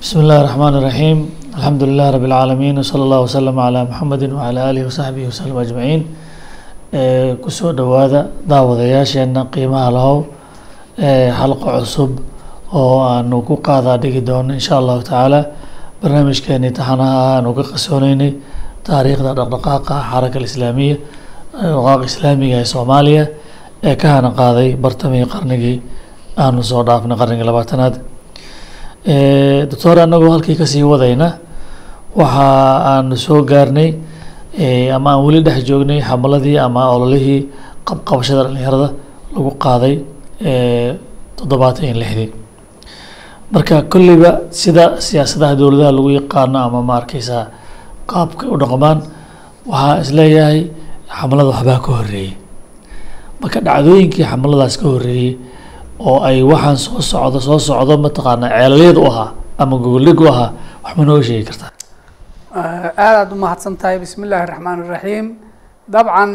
بسم الله الرحمن الرحيم الحمد لله رب العالمين وصلى الله وسلم على محمد وعلى آله وصحبه وسلم أجمعين ee kusoo dhowaada daawadayaasheena qiimaha lahow ee xalqo cusub oo aanu ku qaadaa dhigi doono insha allahu tacaala barnaamijkeeni taxanaha aanu ka qasooneynay taariikhda dhaqdhaqaaqa xaraka alislaamiya dhaqaaqa islaamiga ee soomaaliya ee ka hana qaaday bartamihii qarnigii aanu soo dhaafnay qarnigii labaatanaad doctor anagoo halkii ka sii wadayna waxa aanu soo gaarnay ama aan weli dhex joognay xamaladii ama ololihii qabqabashada dhalinyarada lagu qaaday toddobaatan iyo lixdii. Marka kolleyba sida siyaasadaha dowladaha lagu yaqaano ama ma arkeysaa qaabkay u dhaqmaan waxaa is leeyahay xamalada waxbaa ka horeeyey marka dhacdooyinkii xamaladaas ka horeeyey oo ay waxaan soo socdo soo socdo mataqaana ceelalyad u ahaa ama gogoldhig u ahaa wax ma nooga sheegi kartaa. Aadaad umahadsan tahay bismi illaahi raxmaan iraxiim dabcan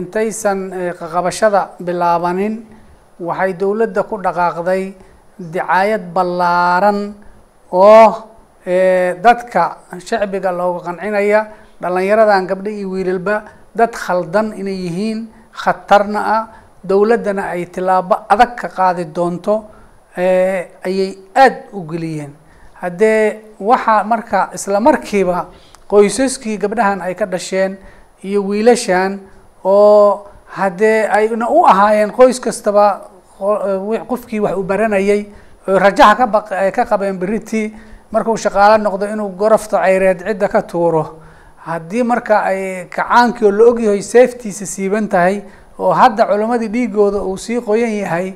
intaysan qaqabashada bilaabanin waxay dowladda ku dhaqaaqday dicaayad ballaaran oo dadka shacbiga looga qancinaya dhallinyaradan gabdho iyo wiilalba dad khaldan inay yihiin khatarna ah dowladdana ay tilaabo adag ka qaadi doonto ayay aada u geliyeen. Haddee waxaa marka isla markiiba qoysaskii gabdhahan ay ka dhasheen iyo wiilashan oo haddee ayna u ahaayeen qoys kastaba qofkii wax uu baranayay oo rajaha ka ba ka qabeen beritii markuu shaqaalo noqdo inuu gorofta ceyreed cidda ka tuuro. Haddii marka ay kacaankii oo la ogyahay safetiisa siiban tahay oo hadda culimmadii dhiigooda uu sii qoyan yahay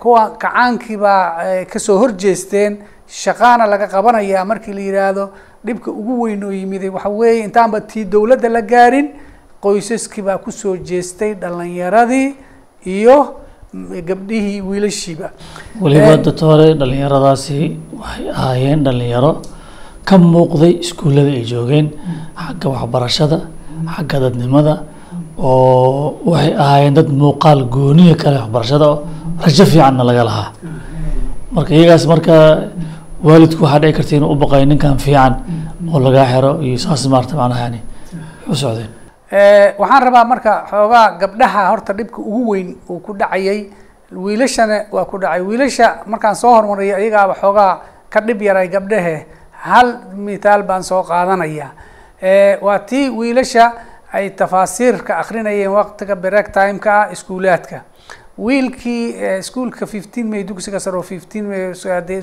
kuwa kacaankii baa ka soo horjeesteen shaqaana laga qabanayaa markii la yidhaahdo dhibka ugu weyn oo yimiday. Waxa weeye intaanba tii dowladda la gaarin qoysaskii baa ku soo jeestay dhalinyaradii iyo gabdhihii wiilashiiba. Weliba doctore dhalinyaradaasi waxay ahaayeen dhalinyaro ka muuqday iskuullada ay joogeen. Xagga waxbarashada xagga dadnimada oo waxay ahaayeen dad muuqaal gooniya kale waxbarashada rajo fiicanna laga lahaa. Marka iyagaas marka waalidku waxaa dhici karta inuu u ninkan fiican oo lagaa xiro iyo saas maarta macnaha yani u socdeen. Waxaan rabaa marka xoogaa gabdhaha horta dhibka ugu weyn uu ku dhacayay wiilashana waa ku dhacay. Wiilasha markaan soo hormariyay iyagaaba xoogaa ka dhib yaray gabdhahe hal mithaal baan soo qaadanaya. Waa tii wiilasha ay tafaasiirka akrinayeen waqtiga break timeka ah iskuulaadka. Wiilkii iskuolka fifteen may dugsiga sare oo fifteen may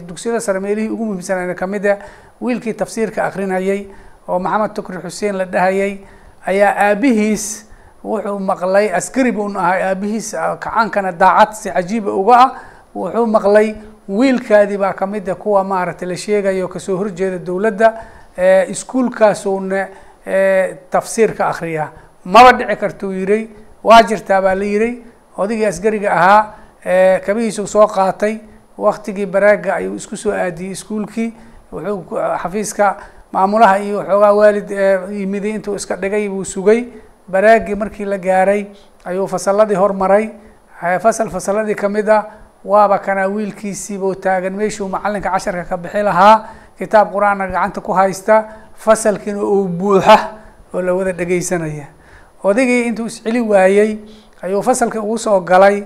dugsiyada sare meelihii ugu muhiimsanayna ka mid a wiilkii tafsiirka akrinayay oo maxamed tukri xuseen la dhahayay ayaa aabihiis wuxuu maqlay askari bun ahay aabihiis kacaankana daacad si cajiiba uga ah wuxuu maqlay wiilkaadii baa ka mid a kuwa maaragtay la sheegayo ka soo horjeeda dowladda tafsiirka akriya maba dhici kartuu yiray waa jirtaa baa la yiray odigii asgariga ahaa kabihiisuu soo qaatay. Waktigii baraaga ayuu isku soo aadiyey iskuolkii wuxuu xafiiska maamulaha iyo waxoogaa waalid yimiday intuu iska dhigay buu sugay. Baraagii markii la gaaray ayuu fasaladii hormaray fasal fasaladii ka mid ah waaba kanaa wiilkiisiibuu taagan. Meeshuu macalinka casharka ka bixi lahaa kitaab qur'aanna gacanta ku haysta fasalkiina uu buuxa oo la wada dhegeysanaya odigii intuu isceli waayey ayuu fasalkii ugu soo galay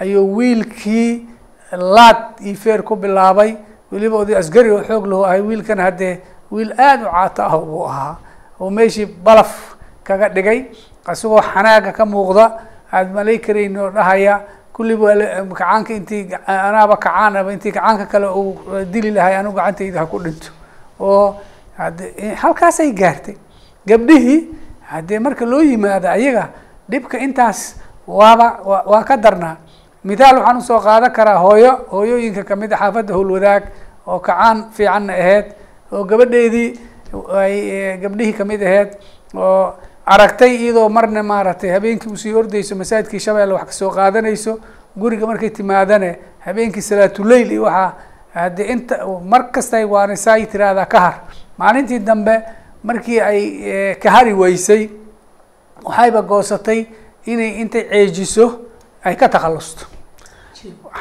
ayuu wiilkii laad iyo feer ku bilaabay weliba oday asgari oo xoog lahu ahay wiilkan haddee wiil aada u caato ah buu ahaa. Oo meeshii balaf kaga dhigay isagoo xanaaga ka muuqda aada malay oo dhahaya kulliba kacaanka intii anaaba kacaanaba intii kacaanka kale uu dili lahay anigu gacantayda ha ku dhinto. Oo hade halkaasay gaartay. Gabdhihii haddee marka loo yimaado ayaga dhibka intaas waaba waa ka darnaa. Mithaal waxaan u soo qaadan karaa hooyo hooyooyinka ka mid a xaafadda howlwadaag oo kacaan fiicanna aheyd oo gabadheedii ay gabdhihii ka mid aheyd oo aragtay iyadoo marna maaragtay habeenkii u sii ordeyso masaajidkii shabeelle wax ka soo qaadanayso guriga markay timaadane habeenkii salaatuleyl iyo waxaa haddii inta mar kastay waanisaay tiraahdaa ka har. Maalintii dambe markii ay ka hari weysay waxayba goosatay inay intay ceejiso ay ka takhalusto.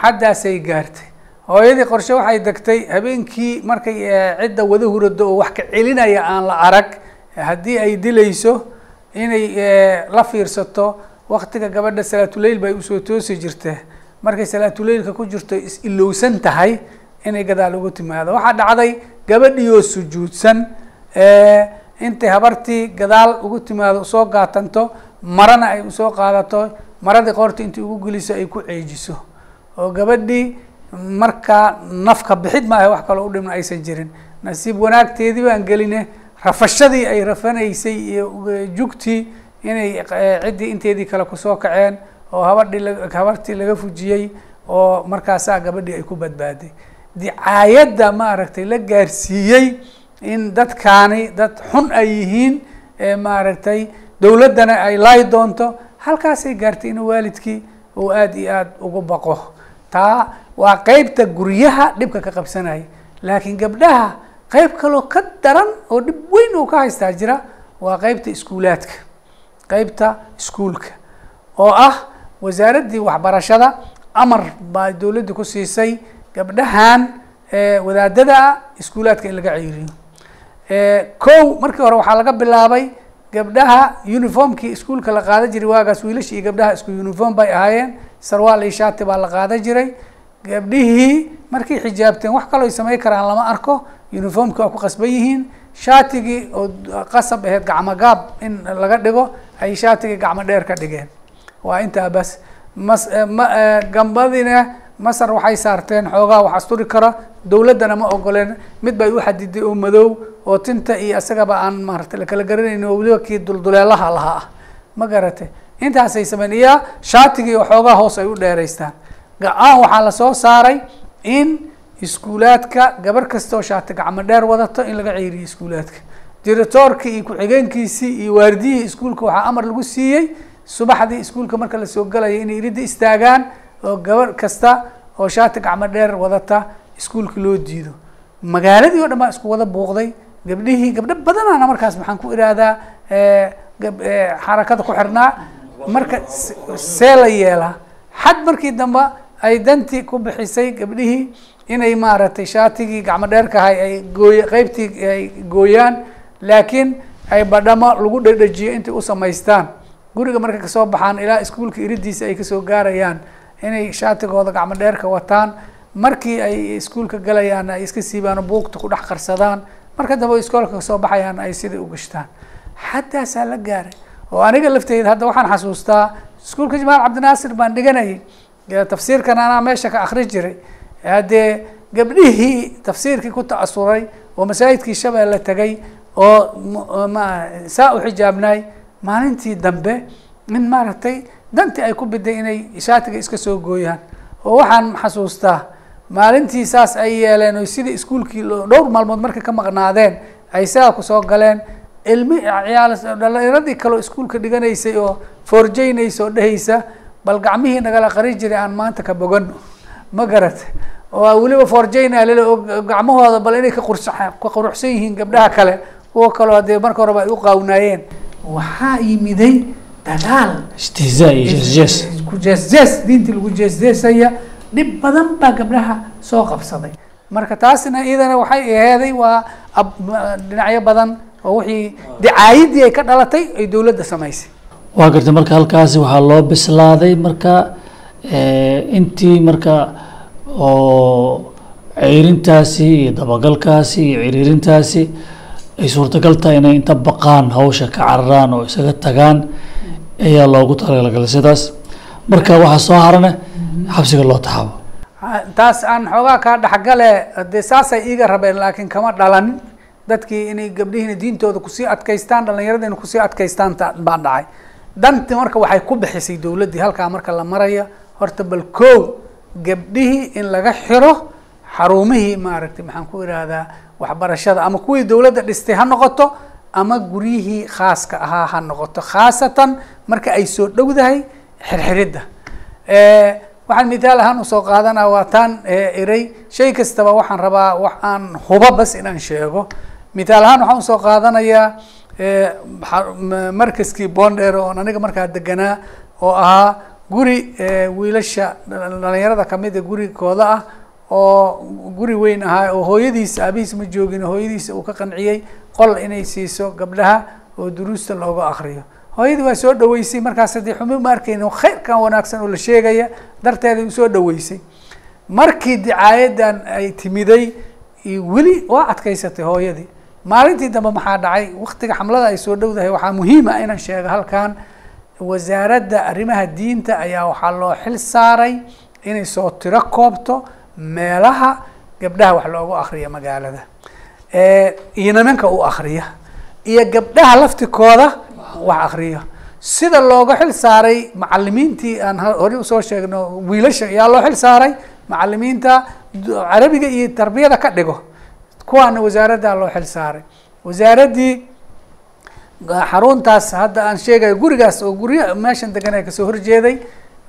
Xaddaasay gaartay. Hooyadii qorshe waxay degtay habeenkii markay cidda wada hurado oo wax ka celinaya aan la arag haddii ay dilayso inay la fiirsato waktiga gabadha salaatuleyl bay u soo toosi jirta markay salaatuleylka ku jirto is-ilowsan tahay inay gadaal ugu timaado. Waxaa dhacday gabadhii oo sujuudsan intay habartii gadaal ugu timaado u soo gaatanto marana ay u soo qaadato maradii qoorta intii ugu geliso ay ku ceejiso. Oo gabadhii markaa nafka bixid maaha wax kaloo udhimna aysan jirin. Nasiib wanaagteedii baan geline rafashadii ay rafanaysay iyo jugtii inay ciddii inteedii kale ku soo kaceen oo habadhii habartii laga fujiyey oo markaasaa gabadhii ay ku badbaaday dicaayadda maaragtay la gaarsiiyey in dadkaani dad xun ay yihiin maaragtay dowladdana ay laayi doonto halkaasay gaartay inuu waalidkii uu aada iyo aada ugu baqo. Taa waa qeybta guryaha dhibka ka qabsanaya laakiin gabdhaha qeyb kaloo ka daran oo dhib weyn oo ka haystaa jira waa qeybta iskuulaadka qeybta iskuulka oo ah wasaaraddii waxbarashada amar baa dowladda ku siisay gabdhahan wadaadada iskuulaadka in laga ceyriyo kow markii hore waxaa laga bilaabay gabdhaha uniformkii iskuulka la qaadan jiray waagaas wiilasha iyo gabdhaha isku uniform bay ahaayeen sarwaal iyo shaati baa la qaadan jiray. Gabdhihii markay xijaabteen wax kaloo ay samayn karaan lama arko uniformki waa ku qasban yihiin shaatigii oo qasab aheyd gacmo gaab in laga dhigo ay shaatigii gacmo dheer ka dhigeen. Waa intaa bas mas ma gambadina masar waxay saarteen xoogaa wax asturi kara dowladdana ma ogoleen mid bay u xadiday oo madow oo tinta iyo isagaba aan maarata lakala garanaynin oo weliba kii dulduleelaha lahaa. Ah ma garatay intaasay sameyn iya shaatigii oo xoogaa hoos ay u dheeraystaan. Ga-aan waxaa la soo saaray in iskuulaadka gabar kasta oo shaati gacmo dheer wadato in laga ceyriyo iskuulaadka diratoorkii iyo ku-xigeenkiisii iyo waardiyihii iskuulka waxaa amar lagu siiyey subaxdii iskuulka marka la soo galaya inay iridda istaagaan oo gabar kasta oo shaati gacmo dheer wadata iskuulka loo diido. Magaaladii o dhan baa isku wada buuqday. Gabdhihii gabdho badanaana markaas maxaan ku ihahdaa xarakada ku xirnaa. Marka see la yeelaa. Xad markii dambe ay dantii ku bixisay gabdhihii inay maaragtay shaatigii gacmo dheerkahay ay gooy qeybtii ay gooyaan laakiin ay badhamo lagu dhedhejiyo intay u samaystaan. Guriga markay ka soo baxaan ilaa iskuulka iridiisa ay ka soo gaarayaan inay shaatigooda gacmo dheerka wataan markii ay iskuulka galayaan ay iska siibaan buugta ku dhex qarsadaan marka dambe iskoolka ka soo baxayaan ay sidai u gashtaan. Xattaasaa la gaaray oo aniga lafteyda hadda waxaan xasuustaa iskuulka jamaal cabdinaasir baan dhiganayay tafsiirkan anaa meesha ka akri jiray haddee gabdhihii tafsiirkii ku ta'asuray oo masaajidkii shabeelle tegay oo ma saa u xijaabnaay maalintii dambe in maaragtay dantii ay ku biday inay shaatiga iska soo gooyaan. Oo waxaan xasuustaa maalintii saas ay yeeleen oo sidai iskuulkii dhowr maalmood markay ka maqnaadeen ay sidaa ku soo galeen ilmi ciyaal dhalinyaradii kaleo iskuulka dhiganaysay oo foorjeynaysa oo dhehaysa bal gacmihii nagala qari jiray aan maanta ka bogano ma garata oo weliba foorjeyna lele oo gacmahooda bal inay ka qursa ka quruxsan yihiin gabdhaha kale kuwa kaloo haddee marka horeba ay u qaawnaayeen waxaa yimiday dagaal istihzaa iyo jees ku jees-jees diintii lagu jees-jeesaya dhib badan baa gabdhaha soo qabsaday. Marka taasina iyadana waxay aheeday waa dhinacyo badan oo wixii dicaayadii ay ka dhalatay ay dowladda samaysay. Waa gartay marka halkaasi waxaa loo bislaaday marka intii marka oo ceyrintaasi iyo dabagalkaasi iyo ciriirintaasi ay suurtagal tahay inay inta baqaan hawsha ka cararaan oo isaga tagaan ayaa loogu talagalay sidaas. Marka waxaa soo harana xabsiga loo taxaabo taas aan xoogaa kaa dhexgale dee saasay iiga rabeen laakiin kama dhalanin dadkii inay gabdhihiina diintooda ku sii adkaystaan dhalinyaradina ku sii adkaystaan baa dhacay. Danti marka waxay ku bixisay dowladdii halkaa marka la maraya horta bal kow gabdhihii in laga xiro xarumihii maaragtay maxaan ku ihahdaa waxbarashada ama kuwii dowladda dhistay ha noqoto ama guryihii khaaska ahaa ha noqoto khaasatan marka ay soo dhowdahay xirxiridda. Waxaan mithaal ahaan u soo qaadanaa waa taan iray shay kastaba waxaan rabaa wax aan huba bas inaan sheego. Mithaal ahaan waxaan u soo qaadanayaa markaskii bondheer oon aniga markaa deganaa oo ahaa guri wiilasha dhalinyarada kamida gurigooda ah oo guri weyn ahaa oo hooyadiisa aabihiis ma joogin hooyadiisa uu ka qanciyey qol inay siiso gabdhaha oo duruusta looga akriyo hooyadii waa soo dhaweysay markaas haddii xumi ma arkayno khayrkan wanaagsan oo la sheegaya darteeday u soo dhaweysay markii dicaayadan ay timiday weli waa adkaysatay hooyadii. Maalintii dambe maxaa dhacay? Waktiga xamlada ay soo dhowdahay waxaa muhiim ah inaan sheego halkan wasaaradda arrimaha diinta ayaa waxaa loo xil saaray inay soo tiro koobto meelaha gabdhaha wax loogu akriya magaalada. Iyo nimanka u akriya iyo gabdhaha laftikooda wax akriya sida looga xil saaray macalimiintii aan horey u soo sheegno wiilasha ayaa loo xil saaray macalimiinta carabiga iyo tarbiyada ka dhigo kuwaana wasaaraddaa loo xil saaray. Wasaaraddii xaruntaas hadda aan sheegayo gurigaas oo gurya meeshan degan ka soo horjeeday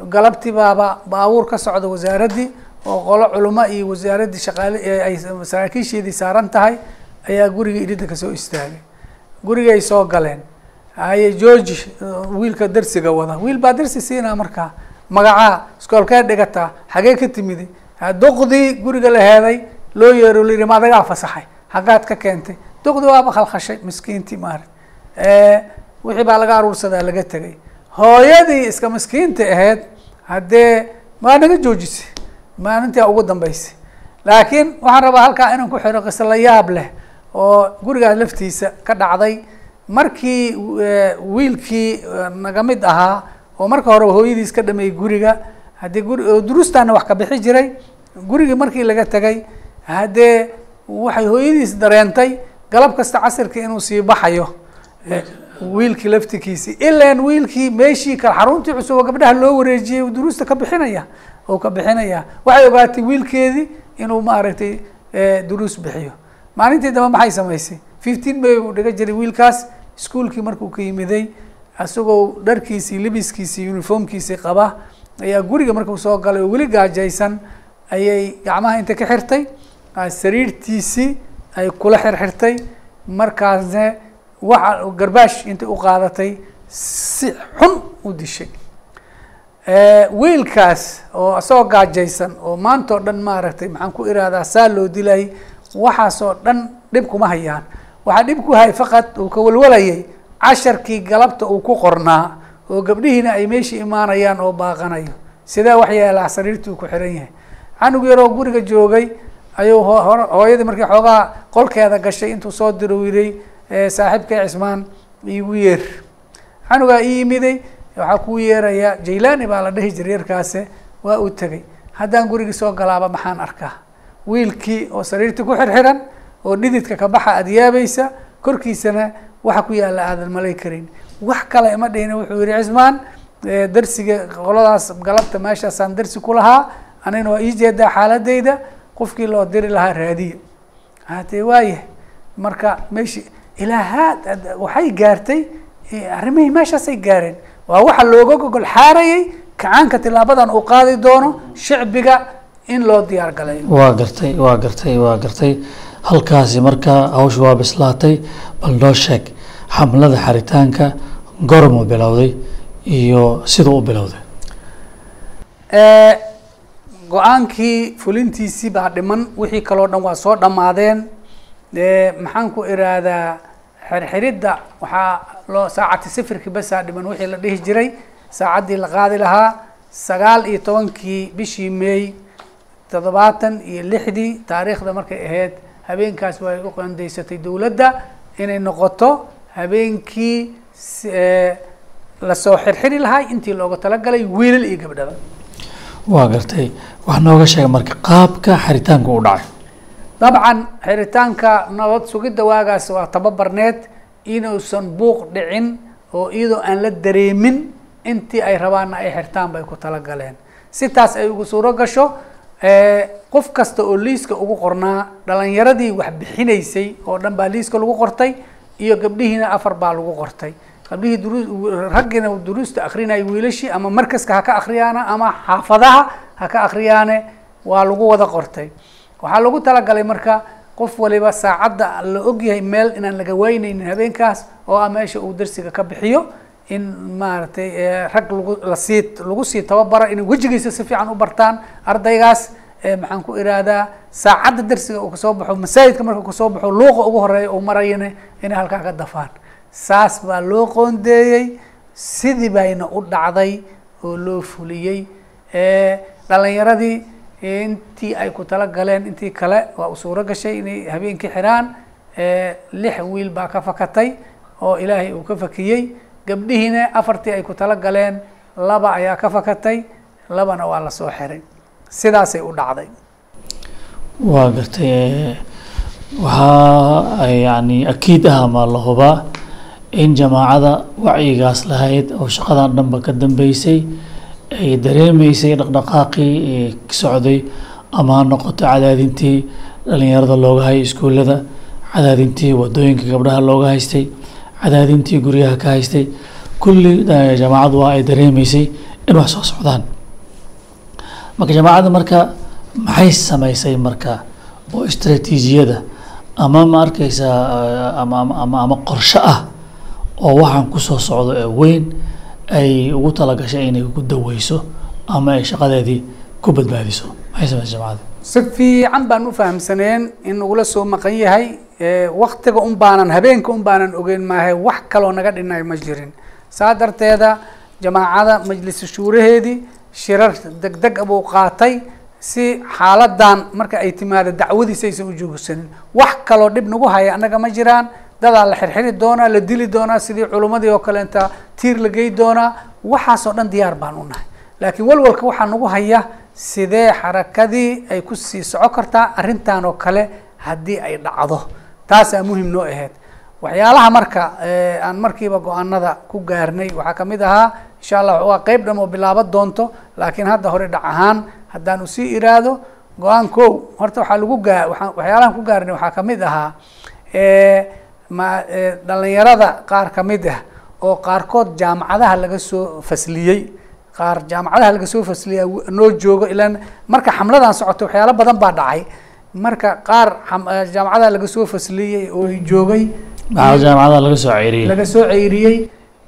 galabtii baaba baabuur ka socda wasaaraddii oo qolo culimo iyo wasaaraddii shaqaale ay saraakiisheedii saaran tahay ayaa guriga idhida ka soo istaagay. Gurigay soo galeen. Haye georgi wiilka darsiga wada wiil baa darsi siinaa markaa magacaa iskoolkee dhigataa xagee ka timidi. Doqdii guriga la heeday loo yeero la yihi ma adagaa fasaxay. Haggaad ka keentay. Doqdii waaba khalkhashay miskiintii maarag wixii baa laga aruursadaa laga tegay hooyadii iska miskiinta ahayd haddee waa naga joojisay maalintii ugu dambeysay laakiin waxaan rabaa halkaa inaan ku xiro qiso la yaab leh oo gurigaas laftiisa ka dhacday. Markii wiilkii naga mid ahaa oo marka hore hooyadiis ka dhameeyey guriga haddii guri duruustaana wax ka bixi jiray gurigii markii laga tegay haddee waxay hooyadiis dareentay galab kasta casirka inuu sii baxayo wiilkii laftikiisi ilaan wiilkii meeshii kale xaruntii cusub oo gabdhaha loo wareejiyey uu duruusta ka bixinaya oo ka bixinaya. Waxay ogaatay wiilkeedii inuu maaragtay duruus bixiyo. Maalintii dambe maxay samaysay fifteen may uu dhiga jiray wiilkaas. Iskuolkii markuu ka yimiday isagoo dharkiisii libiskiisii uniformkiisii qaba. Ayaa guriga markuu soo galay oo weli gaajaysan ayay gacmaha inta ka xirtay. Sariirtiisii ay kula xirxirtay. Markaasne waxa garbaash intay u qaadatay si xun u dishay wiilkaas oo isagoo gaajaysan oo maanta oo dhan maaragtay maxaan ku irahdaa saa loo dilay waxaasoo dhan dhib kuma hayaan. Waxaa dhib ku hay faqad uu ka walwalayay casharkii galabta uu ku qornaa oo gabdhihiina ay meeshii imaanayaan oo baaqanayo. Sidee wax yeelaa uu ku xiran yahay. Canug yaroo guriga joogay ayuu hooyadii markii xoogaa qolkeeda gashay intuu soo diro yiray saaxiibkay cismaan iigu yeer. Canugaa ii yimiday waxaa kuu yeeraya jailani baa la dhihi jiray yarkaase waa uu tegay haddaan gurigii soo galaaba maxaan arkaa. Wiilkii oo sariirtii ku xirxiran oo dhididka ka baxa aada yaabaysa korkiisana waxa ku yaalla aadan malay karin. Wax kale ima dhihina wuxuu yihi cismaan darsiga qoladaas galabta meeshaasaan darsi ku lahaa anina waa ii jeedaa xaaladeyda qofkii loo diri lahaa raadiya hatee waayahay marka meeshi ilaahaad waxay gaartay arrimihii meeshaasay gaareen waa waxa looga gogol xaarayay kacaanka tilaabadan uu qaadi doono shicbiga in loo diyaar galayo waa gartay waa gartay waa gartay. Halkaasi markaa hawsha waa bislaatay bal noo sheeg xamlada xaritaanka gormuu bilowday iyo siduu u bilowday. Go'aankii fulintiisii baa dhiman wixii kaloo dhan waa soo dhammaadeen. Maxaan ku iraahdaa xirxiridda waxaa loo saacati sifirkii basaa dhiman wixii la dhihi jiray. Saacaddii la qaadi lahaa sagaal iyo tobankii bishii meey toddobaatan iyo lixdii taariikhda markay ahayd. Habeenkaas way u qandaysatay dowladda inay noqoto habeenkii la soo xirxiri lahaa intii looga talagalay wiilal iyo gabdhaba. Waa gartay. Wax nooga sheega marka qaabka xaritaanku u dhacay dabcan xiritaanka nabad sugidda waagaas waa tababarneed inuusan buuq dhicin oo iyadoo aan la dareemin intii ay rabaanna ay xirtaan bay ku talagaleen. Si taas ay ugu suuro gasho qof kasta oo liiska ugu qornaa dhalinyaradii wax bixinaysay oo dhan baa liiska lagu qortay iyo gabdhihiina afar baa lagu qortay. Gabdhihii duru raggiina duruusta akrinaya wiilashii ama markaska ha ka akriyaana ama xaafadaha ha ka akriyaane waa lagu wada qortay waxaa lagu talagalay marka qof waliba saacadda la ogyahay meel inaan laga waynaynin habeenkaas oo ah meesha uu darsiga ka bixiyo in maaragtay rag lagu la sii lagu sii tababara inay wejigiisa si fiican u bartaan ardaygaas. Maxaan ku irahdaa saacadda darsiga uu ka soo baxo masaajidka marka ka soo baxo luuqa ugu horreeya uu marayana inay halkaa ka dafaan. Saas baa loo qoondeeyey sidii bayna u dhacday oo loo fuliyey. Dhalinyaradii intii ay ku tala galeen intii kale waa u suuro gashay inay habeenkii xiraan lix wiil baa ka fakatay oo ilaahay uu ka fakiyey. Gabdhihiina afartii ay ku tala galeen laba ayaa ka fakatay labana waa la soo xiray. Sidaasay u dhacday. Waa gartay waxaa yani akiid ah ama la hubaa in jamaacada wacyigaas lahayd oo shaqadan dhanba ka dambeysay ay dareemeysay dhaqdhaqaaqii socday ama noqoto cadaadintii dhalinyarada looga hayay iskuullada cadaadintii waddooyinka gabdhaha looga haystay cadaadintii guryaha ka haystay. Kulli jamaacadu waa ay dareemeysay in wax soo socdaan. Marka jamaacadda marka maxay sameysay marka? Oo istraatiijiyada ama ma arkeysaa ama ama ama qorsho ah oo waxaan ku soo socdo ee weyn ay ugu talagashay inay ku daweyso ama ay shaqadeedii ku badbaadiso. Maxay sameysay jamaacadda si fiican baan u fahamsaneen in nagula soo maqan yahay waktiga un baanan habeenka un baanan ogeyn maahe wax kaloo naga dhinay ma jirin. Saa darteeda jamaacada majlis shuuraheedii shirar deg deg buu qaatay si xaaladan marka ay timaado dacwadiisa aysan u joogsanin. Wax kaloo dhib nagu haya annaga ma jiraan dadaa la xirxiri doonaa la dili doonaa sidii culummadii oo kaleenta tiir la gey doonaa waxaasoo dhan diyaar baan u nahay. Laakiin walwalka waxaa nagu haya sidee xarakadii ay ku sii soco kartaa arrintan oo kale haddii ay dhacdo. Taasaa muhiim noo ahayd waxyaalaha marka aan markiiba go'aanada ku gaarnay waxaa ka mid ahaa insha allah waa qeyb dham oo bilaaba doonto laakiin hadda hore dhac ahaan haddaan u sii iraado go'aan kow horta waxaa lagu gaa waxyaalahan ku gaarnay waxaa ka mid ahaa ma dhalinyarada qaar ka mid ah oo qaarkood jaamacadaha laga soo fasliyey qaar jaamacadaha laga soo fasliya noo joogo ilaan marka xamladan socoto waxyaalo badan baa dhacay. Marka qaar jaamacadaha laga soo fasliyey oo joogay jaamacadaha laga soo ceyriyey. laga soo ceyriyey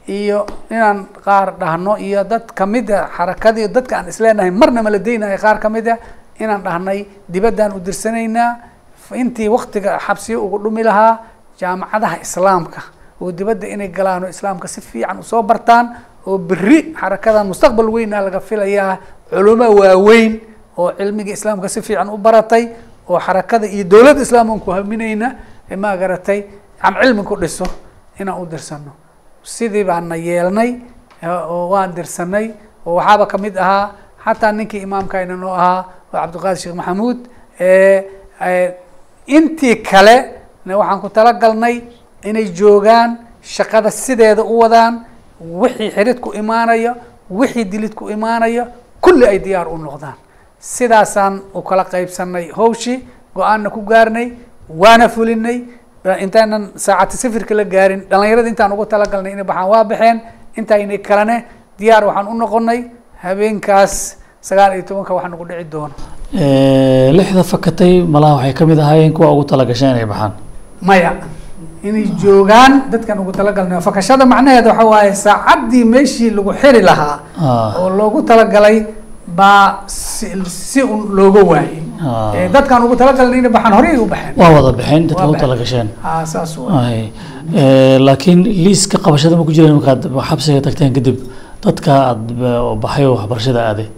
iyo inaan qaar dhahno iyo dad ka mid a xarakadii dadka aan isleenahay marna mala deynayo qaar ka mid a inaan dhahnay dibaddaan u dirsanaynaa intii waktiga xabsiyo ugu dhumi lahaa jaamacadaha islaamka oo dibadda inay galaan oo islaamka si fiican u soo bartaan oo beri xarakadan mustaqbal weynaa laga filayaa culamo waaweyn oo cilmiga islaamka si fiican u baratay oo xarakada iyo dowladda islaamka ku haminayna ma garatay am cilmi ku dhiso inaan u dirsano sidii baana yeelnay oo waan dirsanay oo waxaaba ka mid ahaa xataa ninkii imaamkayna noo ahaa oo cabdiqaadir sheekh maxamuud intii kale waxaan ku talagalnay inay joogaan shaqada sideeda u wadaan wixii xirid ku imaanayo wixii dilid ku imaanayo kulli ay diyaar u noqdaan. Sidaasaan u kala qaybsanay hawshii go'aanna ku gaarnay waana fulinay. Intaanan saacati sifirka la gaarin dhalinyarada intaan ugu talagalnay inay baxaan waa baxeen. Intaynay kalene diyaar waxaan u noqonay habeenkaas sagaal iyo tobanka wax nagu dhici doono. Lixda fakatay malaha waxay ka mid ahaayeen kuwa ugu talagashay inay baxaan maya. Inay joogaan dadkan ugu talagalnay fakashada macnaheeda waxa waaye saacaddii meeshii lagu xiri lahaa oo loogu talagalay baa si un looga waayey dadkaan ugu talagalnay inay baxaan horey u baxeen. Waa wada baxeen dadka ugu talagasheen a saas ay laakiin liiska qabashada ma ku jireen markaad xabsiga tagteen kadib? Dadka aad baxay oo waxbarashada aaday.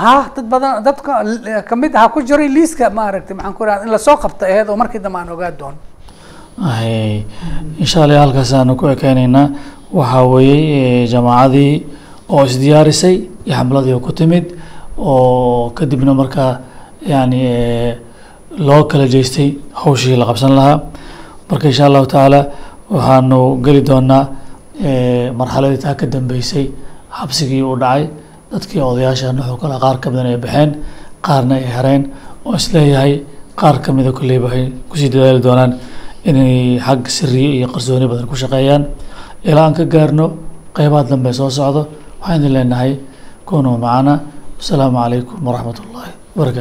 Ha dad badan dadka ka mid aha ku jiray liiska maaragtay maxaan ku irahda in la soo qabta aheyd oo markii dambe aan ogaa doono ay insha allah halkaas aanu ku ekeyneynaa waxaa weeyey jamaacadii oo isdiyaarisay iyo xamladii ku timid oo kadibna markaa yani loo kala jeestay hawshii la qabsan lahaa. Marka insha allahu tacaala waxaanu geli doonaa marxaladii taa ka dambeysay xabsigii uu dhacay dadkii odayaasha nuxuu kale qaar ka midan ay baxeen qaarna ay hareen oo is leeyahay qaar ka mida kolleyba waxay ku sii dadaali doonaan inay xag siriye iyo qarsooni badan ku shaqeeyaan. Ilaa aan ka gaarno qeybaha dambe soo socdo waxaan idin leenahay kunuu macana wasalaamu calaykum waraxmat ullaahi wabarakaatu